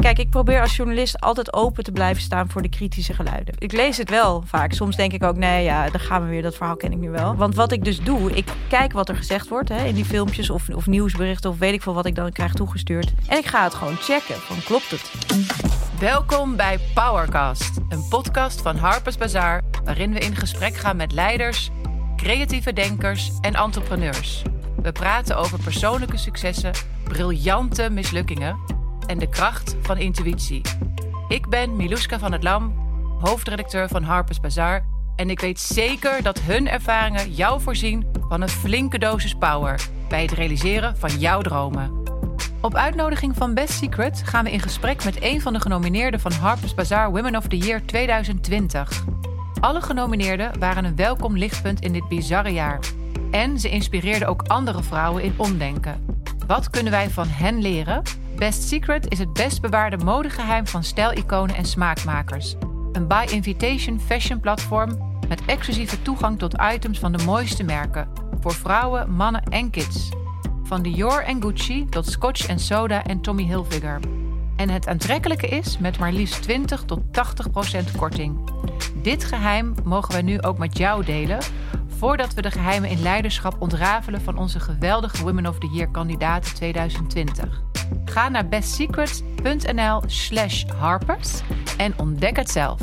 Kijk, ik probeer als journalist altijd open te blijven staan voor de kritische geluiden. Ik lees het wel vaak. Soms denk ik ook, nee, ja, daar gaan we weer. Dat verhaal ken ik nu wel. Want wat ik dus doe, ik kijk wat er gezegd wordt hè, in die filmpjes of, of nieuwsberichten of weet ik veel wat ik dan krijg toegestuurd. En ik ga het gewoon checken. Klopt het? Welkom bij Powercast, een podcast van Harper's Bazaar, waarin we in gesprek gaan met leiders, creatieve denkers en entrepreneurs. We praten over persoonlijke successen, briljante mislukkingen en de kracht van intuïtie. Ik ben Miluska van het Lam, hoofdredacteur van Harper's Bazaar. En ik weet zeker dat hun ervaringen jou voorzien van een flinke dosis power bij het realiseren van jouw dromen. Op uitnodiging van Best Secret gaan we in gesprek met een van de genomineerden van Harper's Bazaar Women of the Year 2020. Alle genomineerden waren een welkom lichtpunt in dit bizarre jaar. En ze inspireerden ook andere vrouwen in omdenken. Wat kunnen wij van hen leren? Best Secret is het best bewaarde modegeheim van stijliconen en smaakmakers. Een by invitation fashion platform met exclusieve toegang tot items van de mooiste merken voor vrouwen, mannen en kids. Van Dior en Gucci tot Scotch en Soda en Tommy Hilfiger. En het aantrekkelijke is met maar liefst 20 tot 80 procent korting. Dit geheim mogen wij nu ook met jou delen, voordat we de geheimen in leiderschap ontrafelen van onze geweldige Women of the Year kandidaten 2020. Ga naar bestsecrets.nl slash harpers en ontdek het zelf.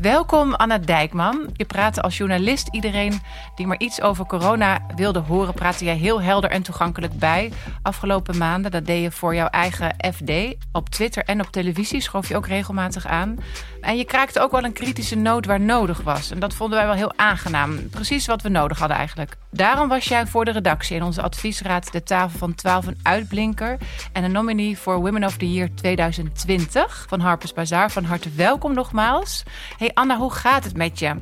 Welkom Anna Dijkman. Je praatte als journalist iedereen die maar iets over corona wilde horen, praatte jij heel helder en toegankelijk bij. Afgelopen maanden, dat deed je voor jouw eigen FD. Op Twitter en op televisie schoof je ook regelmatig aan. En je kraakte ook wel een kritische noot waar nodig was. En dat vonden wij wel heel aangenaam. Precies wat we nodig hadden eigenlijk. Daarom was jij voor de redactie in onze adviesraad de tafel van 12 een uitblinker. En een nominee voor Women of the Year 2020 van Harper's Bazaar. Van harte welkom nogmaals. Anna, hoe gaat het met je?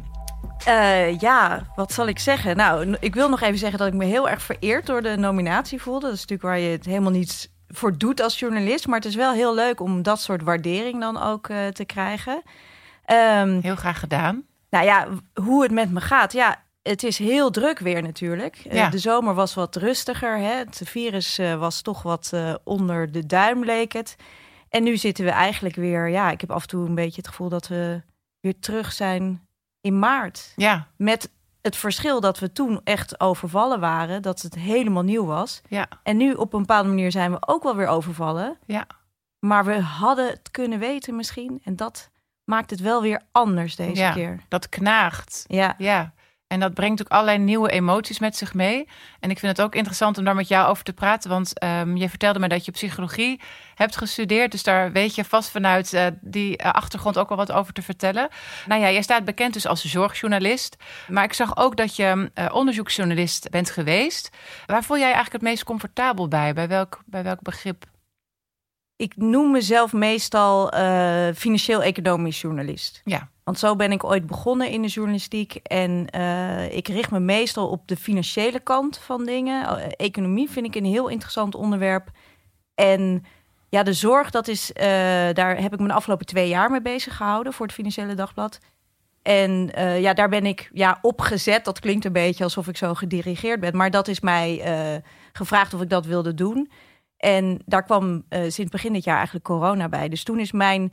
Uh, ja, wat zal ik zeggen? Nou, ik wil nog even zeggen dat ik me heel erg vereerd door de nominatie voelde. Dat is natuurlijk waar je het helemaal niet voor doet als journalist. Maar het is wel heel leuk om dat soort waardering dan ook uh, te krijgen. Um, heel graag gedaan. Nou ja, hoe het met me gaat. Ja, het is heel druk weer natuurlijk. Ja. Uh, de zomer was wat rustiger. Hè? Het virus uh, was toch wat onder de duim, leek het. En nu zitten we eigenlijk weer... Ja, ik heb af en toe een beetje het gevoel dat we weer terug zijn in maart. Ja. Met het verschil dat we toen echt overvallen waren, dat het helemaal nieuw was. Ja. En nu op een bepaalde manier zijn we ook wel weer overvallen. Ja. Maar we hadden het kunnen weten misschien. En dat maakt het wel weer anders deze ja, keer. Dat knaagt. Ja. ja. En dat brengt ook allerlei nieuwe emoties met zich mee. En ik vind het ook interessant om daar met jou over te praten. Want um, je vertelde me dat je psychologie hebt gestudeerd. Dus daar weet je vast vanuit uh, die uh, achtergrond ook wel wat over te vertellen. Nou ja, jij staat bekend dus als zorgjournalist. Maar ik zag ook dat je uh, onderzoeksjournalist bent geweest. Waar voel jij eigenlijk het meest comfortabel bij? Bij welk, bij welk begrip? Ik noem mezelf meestal uh, financieel-economisch journalist. Ja. Want zo ben ik ooit begonnen in de journalistiek. En uh, ik richt me meestal op de financiële kant van dingen. Uh, economie vind ik een heel interessant onderwerp. En ja, de zorg, dat is, uh, daar heb ik me de afgelopen twee jaar mee bezig gehouden voor het Financiële Dagblad. En ja, daar ben ik ja, opgezet. Dat klinkt een beetje alsof ik zo gedirigeerd ben. Maar dat is mij gevraagd of ik dat wilde doen. En daar kwam sinds begin dit jaar eigenlijk corona bij. Dus toen is mijn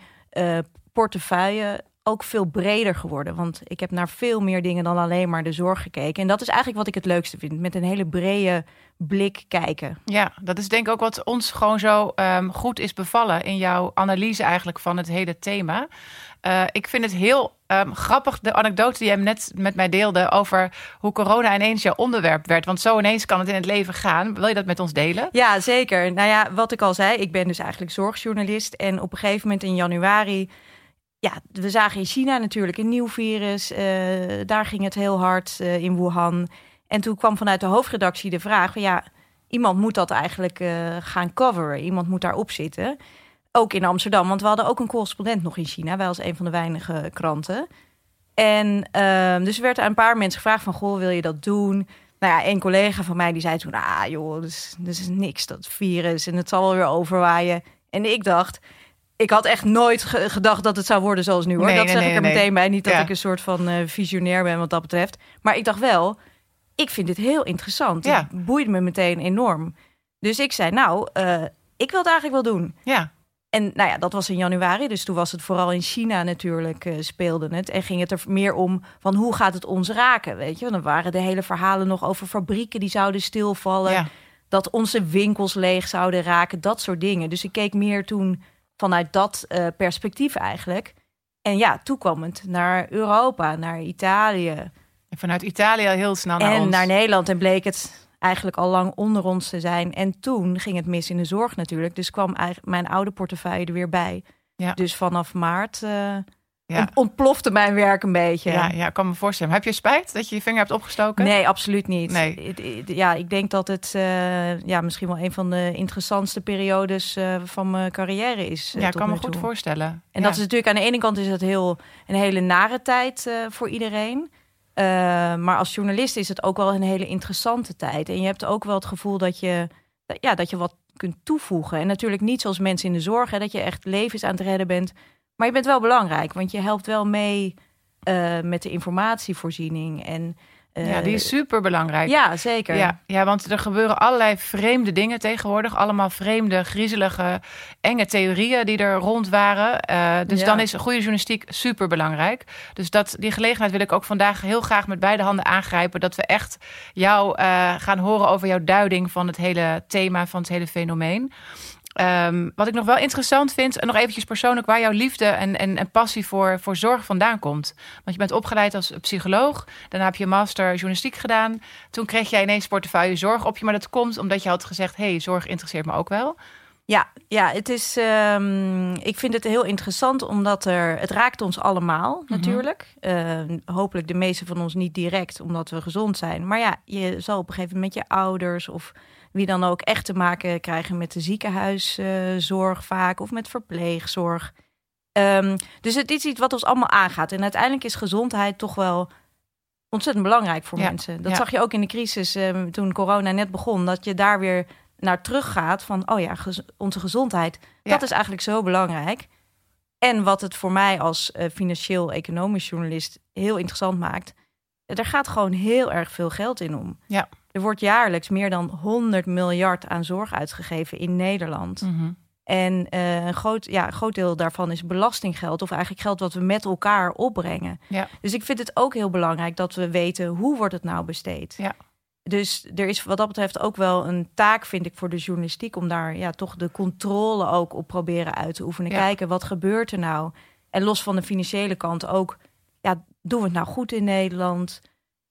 portefeuille ook veel breder geworden. Want ik heb naar veel meer dingen dan alleen maar de zorg gekeken. En dat is eigenlijk wat ik het leukste vind. Met een hele brede blik kijken. Ja, dat is denk ik ook wat ons gewoon zo um, goed is bevallen in jouw analyse eigenlijk van het hele thema. Uh, ik vind het heel um, grappig, de anekdote die je net met mij deelde over hoe corona ineens jouw onderwerp werd. Want zo ineens kan het in het leven gaan. Wil je dat met ons delen? Ja, zeker. Nou ja, wat ik al zei, ik ben dus eigenlijk zorgjournalist. En op een gegeven moment in januari ja, we zagen in China natuurlijk een nieuw virus. Uh, daar ging het heel hard uh, in Wuhan. En toen kwam vanuit de hoofdredactie de vraag: van, ja, iemand moet dat eigenlijk uh, gaan coveren. Iemand moet daarop zitten. Ook in Amsterdam, want we hadden ook een correspondent nog in China. Wij als een van de weinige kranten. En ehm, dus er werd aan een paar mensen gevraagd: van, Goh, wil je dat doen? Nou ja, een collega van mij die zei toen: Ah, joh, is, dat is niks, dat virus. En het zal wel weer overwaaien. En ik dacht ik had echt nooit ge gedacht dat het zou worden zoals nu hoor. Nee, dat nee, zeg nee, ik er meteen bij. Niet dat Ja. ik een soort van uh, visionair ben wat dat betreft. Maar ik dacht wel, ik vind dit heel interessant. Ja. Het boeide me meteen enorm. Dus ik zei, nou, uh, ik wil het eigenlijk wel doen. Ja, En nou ja, dat was in januari, dus toen was het vooral in China natuurlijk uh, speelde het. En ging het er meer om van hoe gaat het ons raken, weet je. Dan waren de hele verhalen nog over fabrieken die zouden stilvallen. Dat onze winkels leeg zouden raken, dat soort dingen. Dus ik keek meer toen vanuit dat uh, perspectief eigenlijk. En ja, toekomend naar Europa, naar Italië. En vanuit Italië heel snel naar en naar Nederland. En bleek het eigenlijk al lang onder ons te zijn. En toen ging het mis in de zorg natuurlijk. Dus kwam mijn oude portefeuille er weer bij. Ja. Dus vanaf maart uh, ja. ontplofte mijn werk een beetje. Ja, ja, ik kan me voorstellen. Heb je spijt dat je je vinger hebt opgestoken? Nee, absoluut niet. Nee. Ja, ik denk dat het uh, ja, misschien wel een van de interessantste periodes uh, van mijn carrière is. ja, ik kan me goed voorstellen. En dat is natuurlijk aan de ene kant is het heel een hele nare tijd voor iedereen. Maar als journalist is het ook wel een hele interessante tijd. En je hebt ook wel het gevoel dat je, ja, dat je wat kunt toevoegen. En natuurlijk niet zoals mensen in de zorg, hè, dat je echt levens aan het redden bent. Maar je bent wel belangrijk, want je helpt wel mee uh, met de informatievoorziening. En ja, die is eh, super belangrijk. Ja, zeker. Ja, ja, want er gebeuren allerlei vreemde dingen tegenwoordig. Allemaal vreemde, griezelige, enge theorieën die er rond waren. Uh, dus dan is goede journalistiek super belangrijk. Dus dat, die gelegenheid wil ik ook vandaag heel graag met beide handen aangrijpen. Dat we echt jou gaan horen over jouw duiding van het hele thema, van het hele fenomeen. Um, wat ik nog wel interessant vind, en nog eventjes persoonlijk, waar jouw liefde en, en, en, passie voor, voor zorg vandaan komt. Want je bent opgeleid als psycholoog, daarna heb je master journalistiek gedaan. Toen kreeg jij ineens portefeuille zorg op je, maar dat komt omdat je had gezegd: hey, zorg interesseert me ook wel. Ja, ja het is, um, ik vind het heel interessant omdat er, het raakt ons allemaal mhm. natuurlijk. Uh, hopelijk de meeste van ons niet direct, omdat we gezond zijn. Maar ja, je zal op een gegeven moment met je ouders of wie dan ook echt te maken krijgen met de ziekenhuiszorg vaak of met verpleegzorg. Um, dus het is iets wat ons allemaal aangaat. En uiteindelijk is gezondheid toch wel ontzettend belangrijk voor mensen. Dat zag je ook in de crisis um, toen corona net begon. Dat je daar weer naar terug gaat van, oh ja, onze gezondheid. Dat is eigenlijk zo belangrijk. En wat het voor mij als uh, financieel-economisch journalist heel interessant maakt. Er gaat gewoon heel erg veel geld in om. Ja. Er wordt jaarlijks meer dan 100 miljard aan zorg uitgegeven in Nederland. Mhm. En uh, een groot, ja, groot deel daarvan is belastinggeld, of eigenlijk geld wat we met elkaar opbrengen. Ja. Dus ik vind het ook heel belangrijk dat we weten hoe wordt het nou besteed. Ja. Dus er is wat dat betreft ook wel een taak, vind ik, voor de journalistiek om daar ja, toch de controle ook op proberen uit te oefenen. Kijken wat gebeurt er nou. En los van de financiële kant ook, ja, doen we het nou goed in Nederland?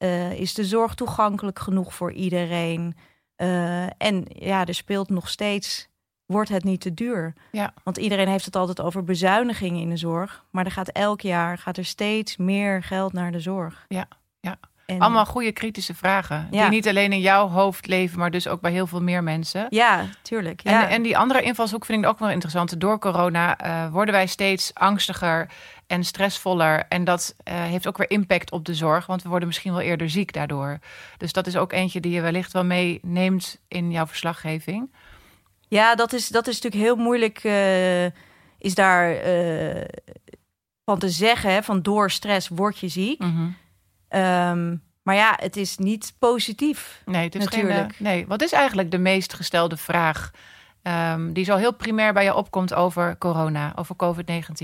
Uh, is de zorg toegankelijk genoeg voor iedereen? Uh, en ja, er speelt nog steeds, wordt het niet te duur? Ja. Want iedereen heeft het altijd over bezuinigingen in de zorg. Maar er gaat elk jaar gaat er steeds meer geld naar de zorg. Ja, ja. Allemaal goede kritische vragen. Die niet alleen in jouw hoofd leven, maar dus ook bij heel veel meer mensen. Ja, tuurlijk. Ja. En, en die andere invalshoek vind ik ook wel interessant. Door corona uh, worden wij steeds angstiger en stressvoller. En dat uh, heeft ook weer impact op de zorg, want we worden misschien wel eerder ziek daardoor. Dus dat is ook eentje die je wellicht wel meeneemt in jouw verslaggeving. Ja, dat is, dat is natuurlijk heel moeilijk. Uh, is daar van te zeggen, van door stress word je ziek. Mm Um, maar ja, het is niet positief. Nee, het is natuurlijk. Geen, nee, wat is eigenlijk de meest gestelde vraag um, die zo heel primair bij je opkomt over corona, over COVID-19?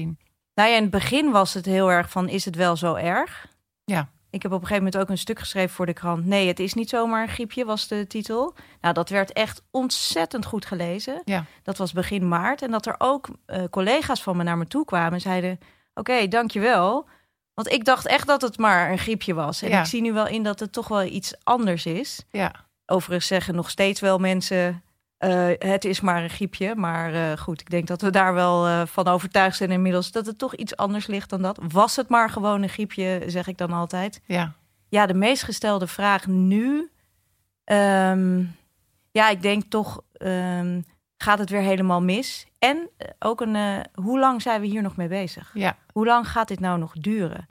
Nou ja, in het begin was het heel erg van: is het wel zo erg? Ja. Ik heb op een gegeven moment ook een stuk geschreven voor de krant. Nee, het is niet zomaar een griepje, was de titel. Nou, dat werd echt ontzettend goed gelezen. Ja. Dat was begin maart. En dat er ook uh, collega's van me naar me toe kwamen en zeiden: Oké, okay, dankjewel. Want ik dacht echt dat het maar een griepje was. En ik zie nu wel in dat het toch wel iets anders is. Ja. Overigens zeggen nog steeds wel mensen... Uh, het is maar een griepje. Maar uh, goed, ik denk dat we daar wel uh, van overtuigd zijn inmiddels... dat het toch iets anders ligt dan dat. Was het maar gewoon een griepje, zeg ik dan altijd. Ja, ja de meest gestelde vraag nu... Um, ja, ik denk toch... Um, gaat het weer helemaal mis? En ook een, hoe lang zijn we hier nog mee bezig? Ja. Hoe lang gaat dit nou nog duren?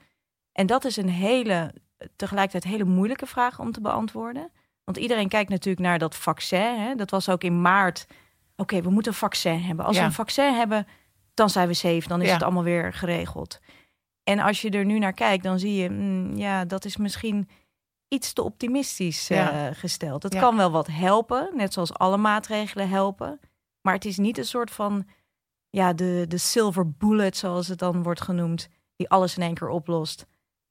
En dat is een hele, tegelijkertijd hele moeilijke vraag om te beantwoorden. Want iedereen kijkt natuurlijk naar dat vaccin. Hè? Dat was ook in maart. Oké, we moeten een vaccin hebben. Als we een vaccin hebben, dan zijn we safe. Dan is het allemaal weer geregeld. En als je er nu naar kijkt, dan zie je, mm, ja, dat is misschien iets te optimistisch uh, gesteld. Het kan wel wat helpen, net zoals alle maatregelen helpen. Maar het is niet een soort van ja, de, de silver bullet, zoals het dan wordt genoemd, die alles in één keer oplost.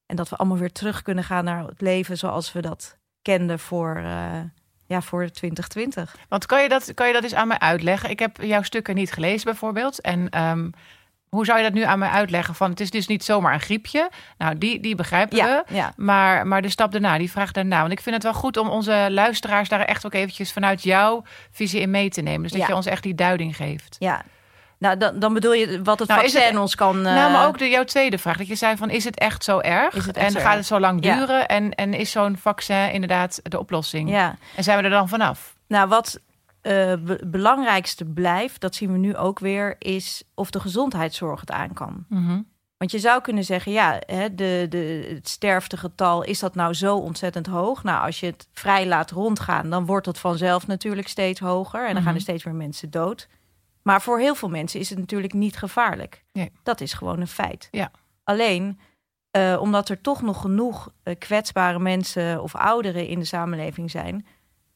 En dat we allemaal weer terug kunnen gaan naar het leven zoals we dat kenden voor, uh, ja, voor 2020. Want kan je, dat, kan je dat eens aan mij uitleggen? Ik heb jouw stukken niet gelezen bijvoorbeeld. En um, hoe zou je dat nu aan mij uitleggen? Van het is dus niet zomaar een griepje. Nou, die, die begrijpen we. Ja. Maar, maar de stap daarna, die vraag daarna. Want ik vind het wel goed om onze luisteraars daar echt ook eventjes vanuit jouw visie in mee te nemen. Dus dat je ons echt die duiding geeft. Ja, nou, dan, dan bedoel je wat het nou, vaccin het, ons kan... Uh... Nou, maar ook de, jouw tweede vraag. Dat je zei van, is het echt zo erg? Is het en gaat erg? het zo lang duren? En, en is zo'n vaccin inderdaad de oplossing? Ja. En zijn we er dan vanaf? Nou, wat uh, belangrijkste blijft, dat zien we nu ook weer, is of de gezondheidszorg het aan kan. Mhm. Want je zou kunnen zeggen, ja, hè, de, de, het sterftegetal, is dat nou zo ontzettend hoog? Nou, als je het vrij laat rondgaan, dan wordt het vanzelf natuurlijk steeds hoger. En dan gaan er Mhm. steeds meer mensen dood. Maar voor heel veel mensen is het natuurlijk niet gevaarlijk. Nee. Dat is gewoon een feit. Ja. Alleen, eh, omdat er toch nog genoeg eh, kwetsbare mensen of ouderen in de samenleving zijn,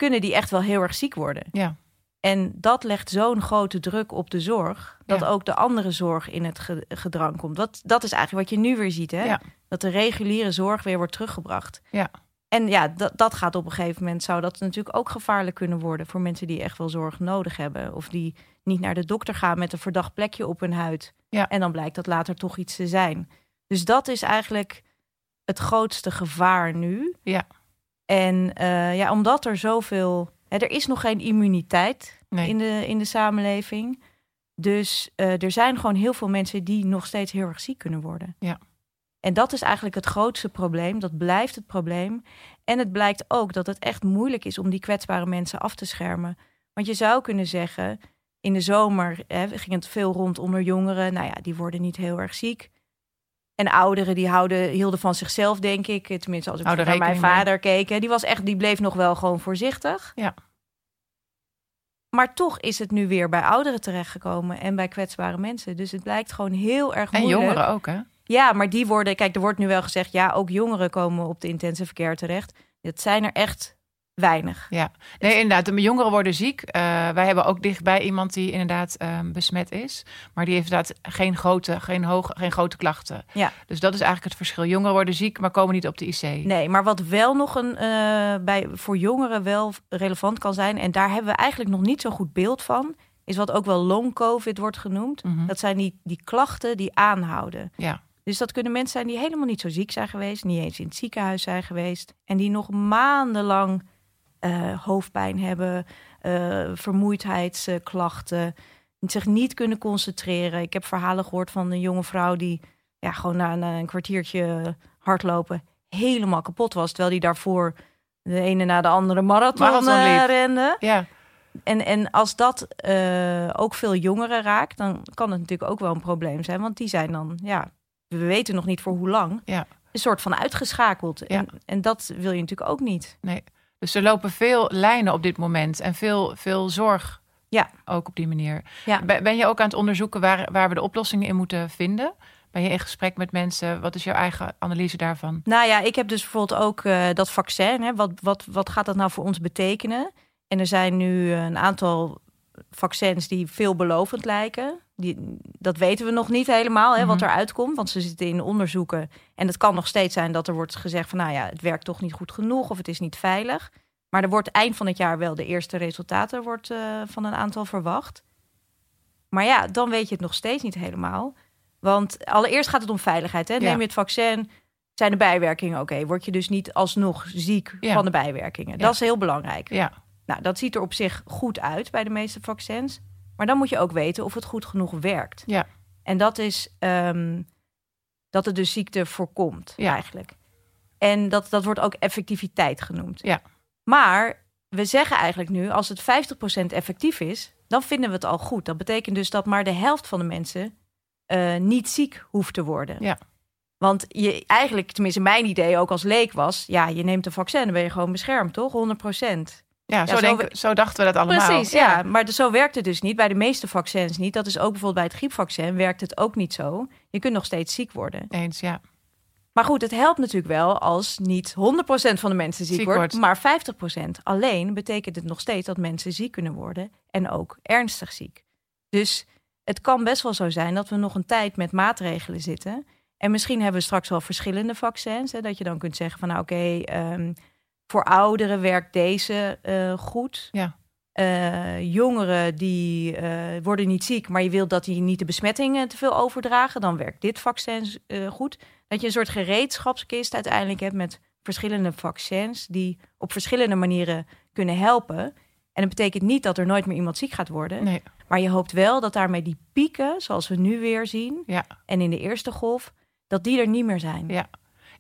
kunnen die echt wel heel erg ziek worden. Ja. En dat legt zo'n grote druk op de zorg, dat Ja. ook de andere zorg in het ge- gedrang komt. Dat, dat is eigenlijk wat je nu weer ziet, hè? Ja. Dat de reguliere zorg weer wordt teruggebracht. Ja. En ja, dat, dat gaat op een gegeven moment, zou dat natuurlijk ook gevaarlijk kunnen worden voor mensen die echt wel zorg nodig hebben. Of die niet naar de dokter gaan met een verdacht plekje op hun huid. Ja. En dan blijkt dat later toch iets te zijn. Dus dat is eigenlijk het grootste gevaar nu. Ja. En eh, ja, omdat er zoveel. Hè, er is nog geen immuniteit Nee. in, de, in de samenleving. Dus eh, er zijn gewoon heel veel mensen die nog steeds heel erg ziek kunnen worden. Ja. En dat is eigenlijk het grootste probleem. Dat blijft het probleem. En het blijkt ook dat het echt moeilijk is om die kwetsbare mensen af te schermen. Want je zou kunnen zeggen, in de zomer hè, ging het veel rond onder jongeren. Nou ja, die worden niet heel erg ziek. En ouderen die houden, hielden van zichzelf, denk ik. Tenminste, als ik naar mijn vader keek. hè, Die, was echt, die bleef nog wel gewoon voorzichtig. Ja. Maar toch is het nu weer bij ouderen terechtgekomen en bij kwetsbare mensen. Dus het blijkt gewoon heel erg En moeilijk. jongeren ook, hè? Ja, maar die worden, kijk, er wordt nu wel gezegd, ja, ook jongeren komen op de intensive care terecht. Dat zijn er echt weinig. Ja, nee, inderdaad. De jongeren worden ziek. Eh, wij hebben ook dichtbij iemand die inderdaad ehm, besmet is. Maar die heeft inderdaad geen grote, geen, hoge, geen grote klachten. Ja. Dus dat is eigenlijk het verschil. Jongeren worden ziek, maar komen niet op de IC. Nee, maar wat wel nog een, eh, bij, voor jongeren wel relevant kan zijn, en daar hebben we eigenlijk nog niet zo goed beeld van, is wat ook wel long COVID wordt genoemd. Mhm. Dat zijn die, die klachten die aanhouden. Ja, Dus dat kunnen mensen zijn die helemaal niet zo ziek zijn geweest, niet eens in het ziekenhuis zijn geweest, en die nog maandenlang eh, hoofdpijn hebben, eh, vermoeidheidsklachten, zich niet kunnen concentreren. Ik heb verhalen gehoord van een jonge vrouw die ja, gewoon na, een kwartiertje hardlopen helemaal kapot was, terwijl die daarvoor de ene na de andere marathon, Marathon eh, rende. ja, En, en als dat ook veel jongeren raakt, dan kan het natuurlijk ook wel een probleem zijn. Want die zijn dan, ja, we weten nog niet voor hoe lang, Ja. een soort van uitgeschakeld. Ja. En, en dat wil je natuurlijk ook niet. nee. Dus er lopen veel lijnen op dit moment en veel, veel zorg Ja. ook op die manier. Ja. Ben je ook aan het onderzoeken waar, waar we de oplossingen in moeten vinden? Ben je in gesprek met mensen? Wat is jouw eigen analyse daarvan? Nou ja, ik heb dus bijvoorbeeld ook eh, dat vaccin. Hè, wat, wat, wat gaat dat nou voor ons betekenen? En er zijn nu een aantal vaccins die veelbelovend lijken. Die, dat weten we nog niet helemaal, hè, wat Mhm. eruit komt. Want ze zitten in onderzoeken. En het kan nog steeds zijn dat er wordt gezegd van... nou ja, het werkt toch niet goed genoeg of het is niet veilig. Maar er wordt eind van het jaar wel de eerste resultaten wordt, eh, van een aantal verwacht. Maar ja, dan weet je het nog steeds niet helemaal. Want allereerst gaat het om veiligheid. Hè? Ja. Neem je het vaccin, zijn de bijwerkingen oké? Word je dus niet alsnog ziek Ja. van de bijwerkingen? Ja. Dat is heel belangrijk. Ja, Nou, dat ziet er op zich goed uit bij de meeste vaccins. Maar dan moet je ook weten of het goed genoeg werkt. Ja. En dat is ehm, dat het dus ziekte voorkomt, Ja. eigenlijk. En dat, dat wordt ook effectiviteit genoemd. Ja. Maar we zeggen eigenlijk nu, als het 50% effectief is, dan vinden we het al goed. Dat betekent dus dat maar de helft van de mensen eh, niet ziek hoeft te worden. Ja. Want je eigenlijk, tenminste mijn idee ook als leek was, ja, je neemt een vaccin, dan ben je gewoon beschermd, toch? 100%. Ja, zo, we- zo dachten we dat allemaal. Precies, ja. Maar zo werkt het dus niet. Bij de meeste vaccins niet. Dat is ook bijvoorbeeld bij het griepvaccin werkt het ook niet zo. Je kunt nog steeds ziek worden. Eens, ja. Maar goed, het helpt natuurlijk wel als niet 100% van de mensen ziek, Ziek wordt, wordt. maar 50%. Alleen betekent het nog steeds dat mensen ziek kunnen worden en ook ernstig ziek. Dus het kan best wel zo zijn dat we nog een tijd met maatregelen zitten. En misschien hebben we straks wel verschillende vaccins. Hè, dat je dan kunt zeggen van nou oké, ehm, voor ouderen werkt deze uh, goed. Ja. Uh, jongeren die uh, worden niet ziek, maar je wilt dat die niet de besmettingen te veel overdragen, dan werkt dit vaccin goed. Dat je een soort gereedschapskist uiteindelijk hebt met verschillende vaccins die op verschillende manieren kunnen helpen. En dat betekent niet dat er nooit meer iemand ziek gaat worden. Nee. Maar je hoopt wel dat daarmee die pieken, zoals we nu weer zien, ja. en in de eerste golf, dat die er niet meer zijn. Ja.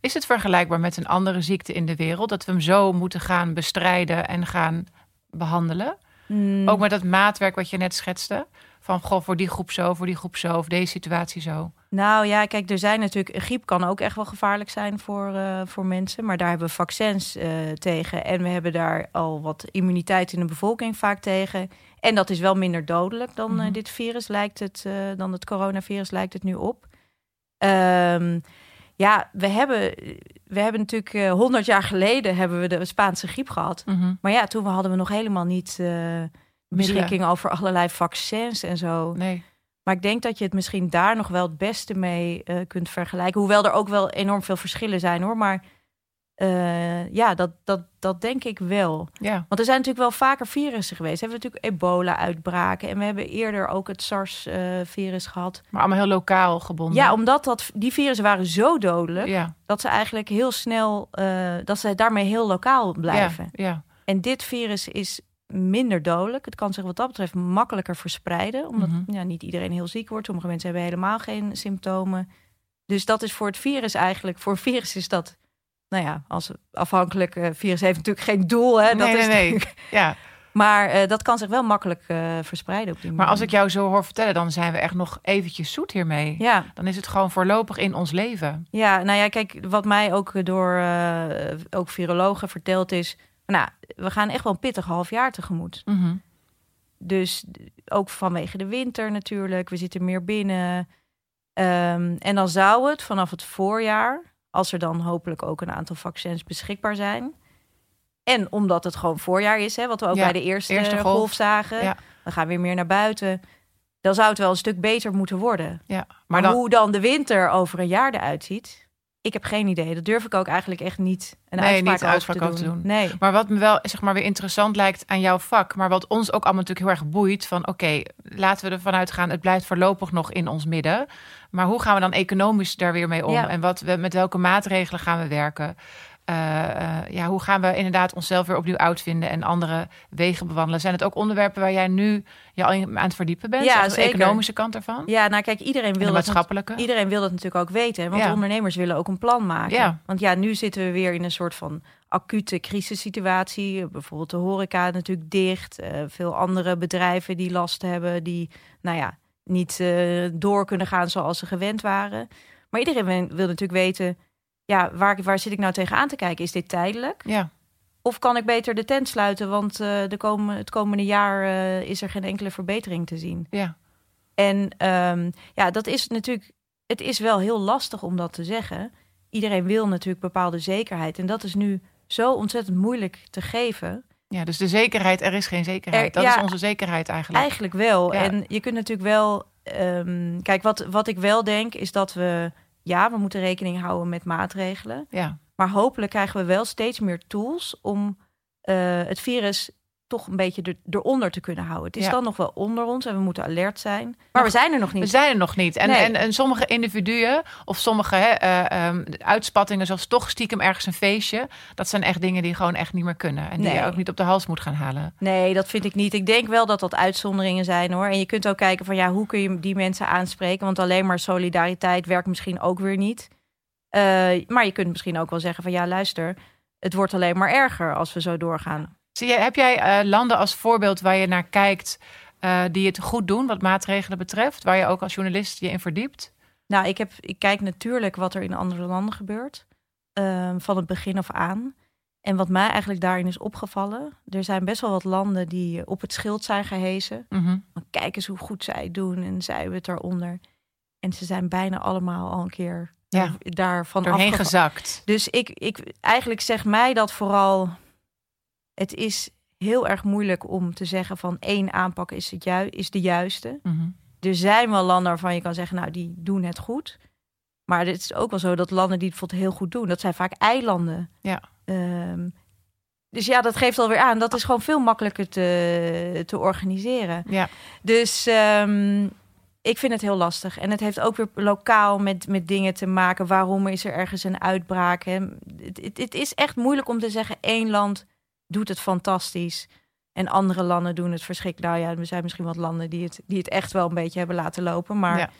Is het vergelijkbaar met een andere ziekte in de wereld? Dat we hem zo moeten gaan bestrijden en gaan behandelen? Mm. Ook met dat maatwerk wat je net schetste. Van goh, voor die groep zo, voor die groep zo, of deze situatie zo. Nou ja, kijk, er zijn natuurlijk. Griep kan ook echt wel gevaarlijk zijn voor, uh, voor mensen. Maar daar hebben we vaccins uh, tegen. En we hebben daar al wat immuniteit in de bevolking vaak tegen. En dat is wel minder dodelijk dan mm -hmm. uh, dit virus lijkt het, dan het coronavirus lijkt het nu op. Um, ja, we hebben, we hebben natuurlijk uh, 100 jaar geleden hebben we de Spaanse griep gehad. Mm -hmm. Maar ja, toen hadden we nog helemaal niet uh, beschikking over allerlei vaccins en zo. Nee. Maar ik denk dat je het misschien daar nog wel het beste mee uh, kunt vergelijken. Hoewel er ook wel enorm veel verschillen zijn hoor. Maar uh, ja, dat, dat, dat denk ik wel. Ja. Want er zijn natuurlijk wel vaker virussen geweest. We hebben natuurlijk ebola-uitbraken. En we hebben eerder ook het SARS-virus uh, gehad. Maar allemaal heel lokaal gebonden. Ja, omdat dat, die virussen waren zo dodelijk... Ja. dat ze eigenlijk heel snel... Uh, dat ze daarmee heel lokaal blijven. Ja, ja. En dit virus is minder dodelijk. Het kan zich wat dat betreft makkelijker verspreiden. Omdat mm -hmm. ja, niet iedereen heel ziek wordt. Sommige mensen hebben helemaal geen symptomen. Dus dat is voor het virus eigenlijk... Voor het virus is dat nou ja, als afhankelijk uh, virus heeft natuurlijk geen doel. Hè? Dat nee, is nee, nee. Ja. Maar uh, dat kan zich wel makkelijk uh, verspreiden op die Maar als ik jou zo hoor vertellen, dan zijn we echt nog eventjes zoet hiermee. Ja. Dan is het gewoon voorlopig in ons leven. Ja, nou ja, kijk, wat mij ook door ook virologen verteld is... Nou, we gaan echt wel een pittig half jaar tegemoet. Mm -hmm. Dus ook vanwege de winter natuurlijk. We zitten meer binnen. Um, en dan zou het vanaf het voorjaar als er dan hopelijk ook een aantal vaccins beschikbaar zijn. En omdat het gewoon voorjaar is, hè, wat we ook ja, bij de eerste, eerste golf, golf zagen. Ja. We gaan weer meer naar buiten. Dan zou het wel een stuk beter moeten worden. Ja, maar, maar dan... hoe dan de winter over een jaar eruit ziet, ik heb geen idee. Dat durf ik ook eigenlijk echt niet een nee, uitspraak, niet uitspraak te, doen. te doen. Nee. Maar wat me wel zeg maar weer interessant lijkt aan jouw vak, maar wat ons ook allemaal natuurlijk heel erg boeit, van oké, okay, laten we ervan uitgaan, het blijft voorlopig nog in ons midden. Maar hoe gaan we dan economisch daar weer mee om? Ja. En wat we, met welke maatregelen gaan we werken? Uh, uh, ja, hoe gaan we inderdaad onszelf weer opnieuw uitvinden en andere wegen bewandelen? Zijn het ook onderwerpen waar jij nu je al aan het verdiepen bent? Ja, de economische kant ervan? Ja, nou kijk, iedereen wil, de dat, maatschappelijke? iedereen wil dat natuurlijk ook weten. Want Ja. ondernemers willen ook een plan maken. Ja. Want ja, nu zitten we weer in een soort van acute crisissituatie. Bijvoorbeeld de horeca natuurlijk dicht. Eh, veel andere bedrijven die last hebben, die nou ja, niet eh, door kunnen gaan zoals ze gewend waren. Maar iedereen wil natuurlijk weten, ja, waar, waar zit ik nou tegenaan te kijken? Is dit tijdelijk? Ja, Of kan ik beter de tent sluiten? Want eh, de komen, het komende jaar eh, is er geen enkele verbetering te zien. ja, En ehm, ja, dat is natuurlijk. Het is wel heel lastig om dat te zeggen. Iedereen wil natuurlijk bepaalde zekerheid. En dat is nu zo ontzettend moeilijk te geven. ja. Dus de zekerheid, er is geen zekerheid. Er- dat ja, is onze zekerheid eigenlijk. Eigenlijk wel. Ja. En je kunt natuurlijk wel. ehm, kijk, wat, wat ik wel denk, is dat we. Ja, we moeten rekening houden met maatregelen. Ja, Maar hopelijk krijgen we wel steeds meer tools om eh, het virus toch een beetje er, eronder te kunnen houden. Het is Ja. dan nog wel onder ons en we moeten alert zijn. Maar we zijn er nog we niet. zijn er nog niet. En, Nee. en, en sommige individuen of sommige hè, eh, ehm, uitspattingen, zoals toch stiekem ergens een feestje, dat zijn echt dingen die gewoon echt niet meer kunnen. En die je ook niet op de hals moet gaan halen. Nee, dat vind ik niet. Ik denk wel dat dat uitzonderingen zijn hoor. En je kunt ook kijken van ja, hoe kun je die mensen aanspreken? Want alleen maar solidariteit werkt misschien ook weer niet. Eh, maar je kunt misschien ook wel zeggen van ja, luister, het wordt alleen maar erger als we zo doorgaan. Zie heb jij eh, landen als voorbeeld waar je naar kijkt eh, die het goed doen wat maatregelen betreft, waar je ook als journalist je in verdiept? Nou, ik, heb, ik kijk natuurlijk wat er in andere landen gebeurt. ehm, van het begin af aan. En wat mij eigenlijk daarin is opgevallen. Er zijn best wel wat landen die op het schild zijn gehezen. Mhm. Kijk eens hoe goed zij het doen en zij hebben het eronder. En ze zijn bijna allemaal al een keer Ja. daarvan Doorheen gezakt. Dus ik, ik, eigenlijk zegt mij dat vooral... Het is heel erg moeilijk om te zeggen van één aanpak is, het ju- is de juiste. Mhm. er zijn wel landen waarvan je kan zeggen, nou, die doen het goed. Maar het is ook wel zo dat landen die het bijvoorbeeld heel goed doen, dat zijn vaak eilanden. Ja. Ehm, dus ja, dat geeft alweer aan. Dat is gewoon veel makkelijker te, te organiseren. Ja. Dus ehm, ik vind het heel lastig. En het heeft ook weer lokaal met, met dingen te maken. Waarom is er ergens een uitbraak? Hè? Het, het, het is echt moeilijk om te zeggen: één land doet het fantastisch. En andere landen doen het verschrikkelijk. Nou ja, er zijn misschien wat landen die het, die het echt wel een beetje hebben laten lopen. Maar Ja.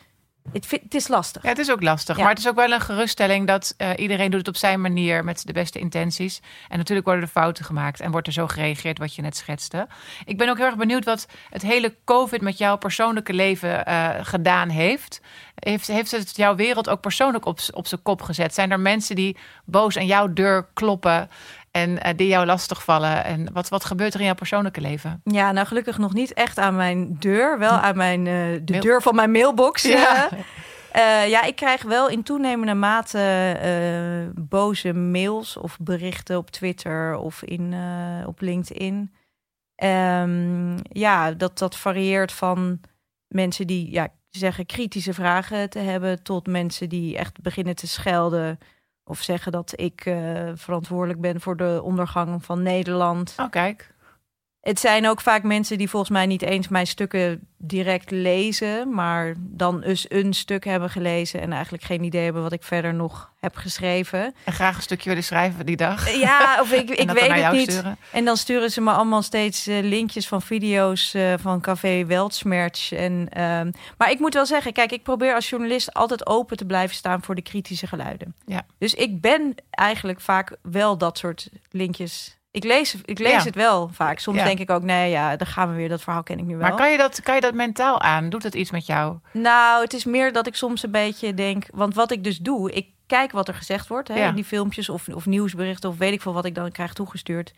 het, het is lastig. Ja, het is ook lastig. Ja. Maar het is ook wel een geruststelling dat eh, iedereen doet het op zijn manier met de beste intenties. En natuurlijk worden er fouten gemaakt en wordt er zo gereageerd wat je net schetste. Ik ben ook heel erg benieuwd wat het hele COVID met jouw persoonlijke leven eh, gedaan heeft. heeft. Heeft het jouw wereld ook persoonlijk op, op zijn kop gezet? Zijn er mensen die boos aan jouw deur kloppen en eh, die jou lastigvallen? En wat, wat gebeurt er in jouw persoonlijke leven? Ja, nou gelukkig nog niet echt aan mijn deur. Wel aan mijn, eh, de Mail- deur van mijn mailbox. Ja. Eh, ja, ik krijg wel in toenemende mate boze mails of berichten op Twitter of in, op LinkedIn. Ehm, ja, dat, dat varieert van mensen die ja, zeggen kritische vragen te hebben... tot mensen die echt beginnen te schelden... of zeggen dat ik eh, verantwoordelijk ben voor de ondergang van Nederland. Oh, kijk. Het zijn ook vaak mensen die volgens mij niet eens mijn stukken direct lezen, maar dan eens een stuk hebben gelezen en eigenlijk geen idee hebben wat ik verder nog heb geschreven. En graag een stukje willen schrijven die dag. Ja, of ik, ik weet het niet. sturen. En dan sturen ze me allemaal steeds eh, linkjes van video's eh, van Café Weltsmerch. En, ehm, maar ik moet wel zeggen, kijk, ik probeer als journalist altijd open te blijven staan voor de kritische geluiden. Ja. Dus ik ben eigenlijk vaak wel dat soort linkjes. Ik lees, ik lees Ja. het wel vaak. Soms Ja. denk ik ook, nee, ja, daar gaan we weer. Dat verhaal ken ik nu wel. Maar kan je, dat, kan je dat mentaal aan? Doet het iets met jou? Nou, het is meer dat ik soms een beetje denk... Want wat ik dus doe, ik kijk wat er gezegd wordt. Hè, Ja. in Die filmpjes of, of nieuwsberichten of weet ik veel wat ik dan krijg toegestuurd.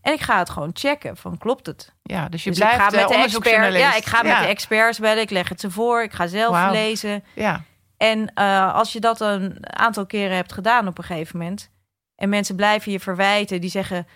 En ik ga het gewoon checken van klopt het? Ja, dus je dus blijft ik ga met de expert, onderzoeksjournalist. ja, ik ga met de experts bellen. Ik leg het ze voor. Ik ga zelf lezen. Ja, En eh, als je dat een aantal keren hebt gedaan op een gegeven moment... en mensen blijven je verwijten, die zeggen...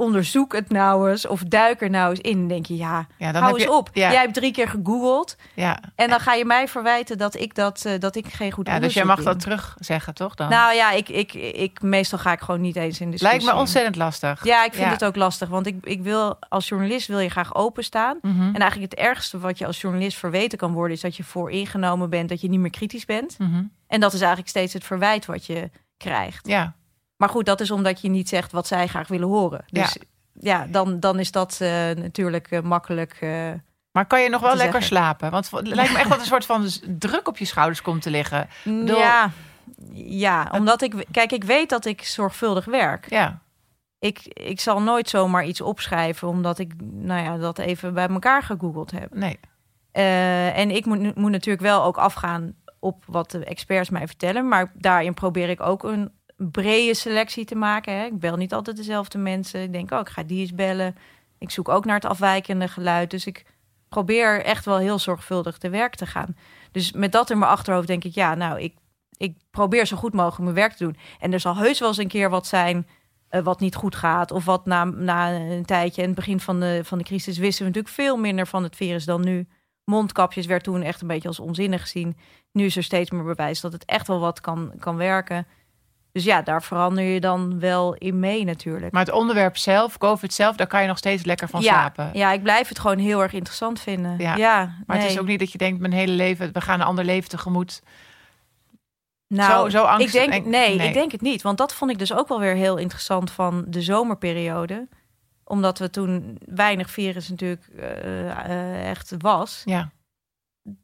onderzoek het nou eens of duik er nou eens in. Dan denk je, ja, ja dan hou heb eens je, op. Ja, Jij hebt drie keer gegoogeld... ja. En dan ga je mij verwijten dat ik, dat, eh, dat ik geen goed ja, dus jij mag dat terug zeggen, toch? Dan? Nou ja, ik, ik, ik, meestal ga ik gewoon niet eens in discussie. Lijkt me ontzettend lastig. Ja, ik vind Ja. het ook lastig. Want ik, ik wil, als journalist wil je graag openstaan. Mhm. En eigenlijk het ergste wat je als journalist verweten kan worden... is dat je vooringenomen bent, dat je niet meer kritisch bent. Mhm. En dat is eigenlijk steeds het verwijt wat je krijgt. Ja, Maar goed, dat is omdat je niet zegt wat zij graag willen horen. Dus ja, dan, dan is dat eh, natuurlijk eh, makkelijk... eh, maar kan je nog wel lekker zeggen. slapen? Want het lijkt me echt dat een soort van druk op je schouders komt te liggen. Door- Ja, ja, omdat ik... Kijk, ik weet dat ik zorgvuldig werk. Ja, Ik, ik zal nooit zomaar iets opschrijven... omdat ik nou ja, dat even bij elkaar gegoogeld heb. nee. En ik moet, moet natuurlijk wel ook afgaan op wat de experts mij vertellen. Maar daarin probeer ik ook een brede selectie te maken. Hè. Ik bel niet altijd dezelfde mensen. Ik denk, oh, ik ga die eens bellen. Ik zoek ook naar het afwijkende geluid. Dus ik probeer echt wel heel zorgvuldig te werk te gaan. Dus met dat in mijn achterhoofd denk ik, ja, nou, ik, ik probeer zo goed mogelijk mijn werk te doen. En er zal heus wel eens een keer wat zijn eh, wat niet goed gaat. Of wat na, na een tijdje, in het begin van de, van de crisis, wisten we natuurlijk veel minder van het virus dan nu. Mondkapjes werd toen echt een beetje als onzinnig gezien. Nu is er steeds meer bewijs dat het echt wel wat kan, kan werken. Dus ja, daar verander je dan wel in mee natuurlijk. Maar het onderwerp zelf, COVID zelf, daar kan je nog steeds lekker van ja, slapen. ja, ik blijf het gewoon heel erg interessant vinden. Ja, Ja, Maar het is ook niet dat je denkt, mijn hele leven, we gaan een ander leven tegemoet. Nou, Zo- zo angst- ik denk, en- nee, nee. ik denk het niet. Want dat vond ik dus ook wel weer heel interessant van de zomerperiode. Omdat we toen weinig virus natuurlijk eh, eh, echt was. Ja,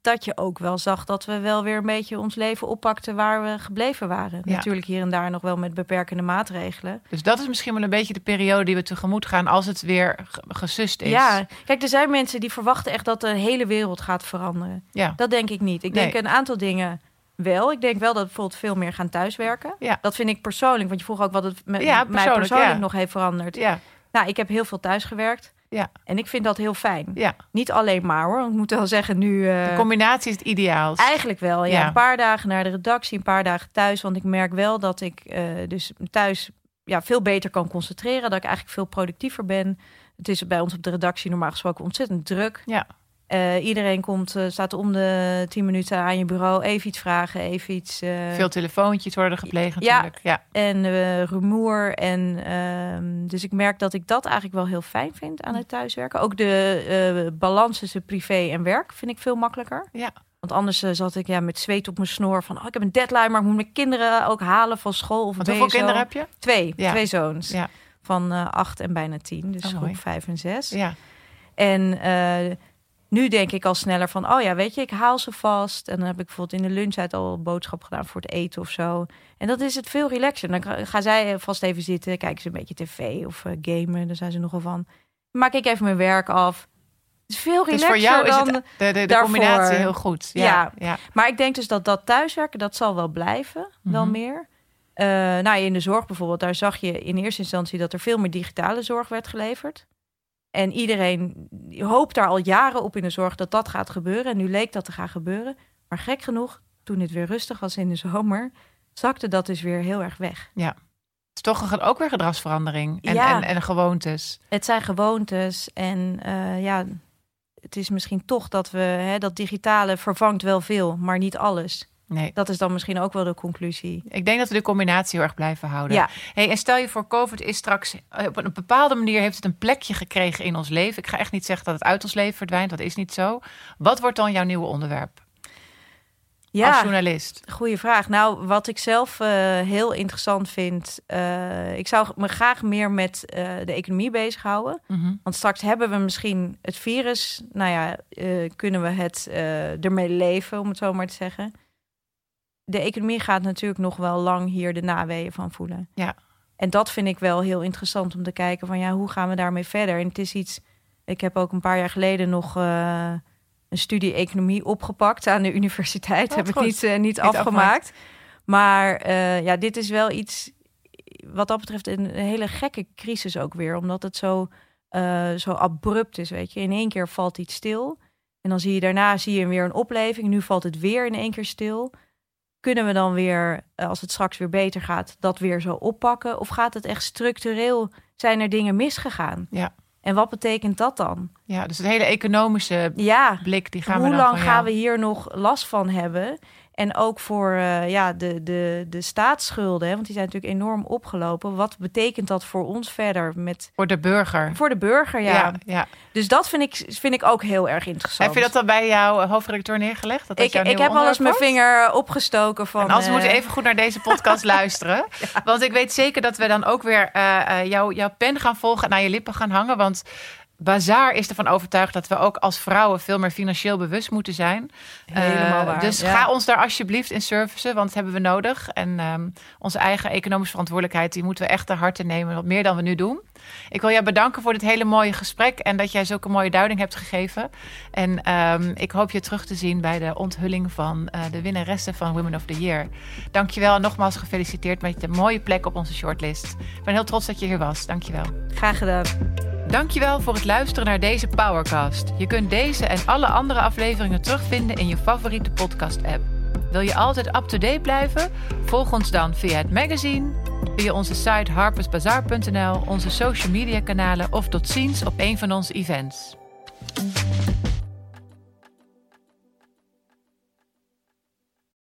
Dat je ook wel zag dat we wel weer een beetje ons leven oppakten waar we gebleven waren. Ja. Natuurlijk hier en daar nog wel met beperkende maatregelen. dus dat is misschien wel een beetje de periode die we tegemoet gaan als het weer ge- gesust is. Ja, kijk, er zijn mensen die verwachten echt dat de hele wereld gaat veranderen. ja. Dat denk ik niet. Ik Nee. denk een aantal dingen wel. Ik denk wel dat we bijvoorbeeld veel meer gaan thuiswerken. Ja. Dat vind ik persoonlijk, want je vroeg ook wat het met Ja, mij persoonlijk, nog heeft veranderd. ja, Nou, ik heb heel veel thuis gewerkt. Ja. En ik vind dat heel fijn. ja. Niet alleen maar hoor. Ik moet wel zeggen nu... eh, De combinatie is het ideaal. Eigenlijk wel, ja. Ja. Een paar dagen naar de redactie, een paar dagen thuis. Want ik merk wel dat ik eh, dus thuis ja, veel beter kan concentreren. Dat ik eigenlijk veel productiever ben. Het is bij ons op de redactie normaal gesproken ontzettend druk. Ja. Eh, iedereen komt, eh, staat om de tien minuten aan je bureau. Even iets vragen, even iets. eh, Veel telefoontjes worden gepleegd Ja. natuurlijk. Ja. en eh, rumoer. En, ehm, dus ik merk dat ik dat eigenlijk wel heel fijn vind aan het thuiswerken. Ook de balans tussen privé en werk vind ik veel makkelijker. Ja. Want anders zat ik ja, met zweet op mijn snor van... Oh, ik heb een deadline, maar ik moet mijn kinderen ook halen van school. Of hoeveel kinderen heb je? Twee, Ja. twee zoons. Ja. Van acht en bijna tien. Dus Oh, groep vijf en zes. Ja. En nu denk ik al sneller van, oh ja, weet je, ik haal ze vast. En dan heb ik bijvoorbeeld in de lunchtijd al een boodschap gedaan voor het eten of zo. En dat is het veel relaxer. Dan ga- gaan zij vast even zitten, kijken ze een beetje tv of eh, gamen. Daar zijn ze nogal van. Maak ik even mijn werk af. Het is veel Dus relaxer voor jou is dan... het de, de, de daarvoor. combinatie heel goed. Ja. Ja. ja. Maar ik denk dus dat dat thuiswerken, dat zal wel blijven, wel Mhm. meer. Eh, nou, in de zorg bijvoorbeeld, daar zag je in eerste instantie dat er veel meer digitale zorg werd geleverd. En iedereen hoopt daar al jaren op in de zorg dat dat gaat gebeuren. En nu leek dat te gaan gebeuren. Maar gek genoeg, toen het weer rustig was in de zomer, zakte dat dus weer heel erg weg. Het is toch een- ook weer gedragsverandering en, Ja. en, en gewoontes. Het zijn gewoontes en eh, ja, het is misschien toch dat we, hè, dat digitale vervangt wel veel, maar niet alles. Nee. Dat is dan misschien ook wel de conclusie. Ik denk dat we de combinatie heel erg blijven houden. Ja. Hey, en stel je voor, COVID is straks eh, op een bepaalde manier heeft het een plekje gekregen in ons leven. Ik ga echt niet zeggen dat het uit ons leven verdwijnt, dat is niet zo. Wat wordt dan jouw nieuwe onderwerp als Ja, journalist? goede vraag. Nou, wat ik zelf eh, heel interessant vind, eh, ik zou me graag meer met de economie bezighouden. Mhm. Want straks hebben we misschien het virus. Nou ja, kunnen we het ermee leven, om het zo maar te zeggen. De economie gaat natuurlijk nog wel lang hier de naweeën van voelen. Ja. En dat vind ik wel heel interessant om te kijken van ja, hoe gaan we daarmee verder? En het is iets. Ik heb ook een paar jaar geleden nog eh, een studie economie opgepakt aan de universiteit. Wat heb ik goed. niet, eh, niet, afgemaakt. Maar eh, ja, dit is wel iets wat dat betreft een hele gekke crisis ook weer, omdat het zo eh, zo abrupt is, weet je. In één keer valt iets stil. En dan zie je daarna zie je weer een opleving. Nu valt het weer in één keer stil. Kunnen we dan weer, eh, als het straks weer beter gaat, dat weer zo oppakken? Of gaat het echt structureel? Zijn er dingen misgegaan? Ja. En wat betekent dat dan? Ja, dus het hele economische Ja, blik, die gaan hoe we dan lang van gaan jou- we hier nog last van hebben? En ook voor eh, ja, de, de, de staatsschulden, hè, want die zijn natuurlijk enorm opgelopen. Wat betekent dat voor ons verder met Voor de burger. voor de burger? Ja. ja. ja. Dus dat vind ik, vind ik ook heel erg interessant. Heb je dat dan bij jouw eh, hoofdredacteur neergelegd? Dat ik, ik heb al eens mijn vinger opgestoken van. En als we eh, moeten even goed naar deze podcast luisteren. Want ik weet zeker dat we dan ook weer eh, eh, jouw, jouw pen gaan volgen en aan je lippen gaan hangen. Want Bazaar is ervan overtuigd dat we ook als vrouwen veel meer financieel bewust moeten zijn. Helemaal Eh, waar, Dus ja. ga ons daar alsjeblieft in servicen, want dat hebben we nodig. En ehm, onze eigen economische verantwoordelijkheid, die moeten we echt ter harte nemen. Wat meer dan we nu doen. Ik wil jou bedanken voor dit hele mooie gesprek en dat jij zulke mooie duiding hebt gegeven. En ehm, ik hoop je terug te zien bij de onthulling van eh, de winnaressen van Women of the Year. Dankjewel en nogmaals gefeliciteerd met de mooie plek op onze shortlist. Ik ben heel trots dat je hier was. Dankjewel. Graag gedaan. Dankjewel voor het luisteren naar deze Powercast. Je kunt deze en alle andere afleveringen terugvinden in je favoriete podcast-app. Wil je altijd up-to-date blijven? Volg ons dan via het magazine, via onze site harpersbazaar.nl, onze social media kanalen of tot ziens op een van onze events.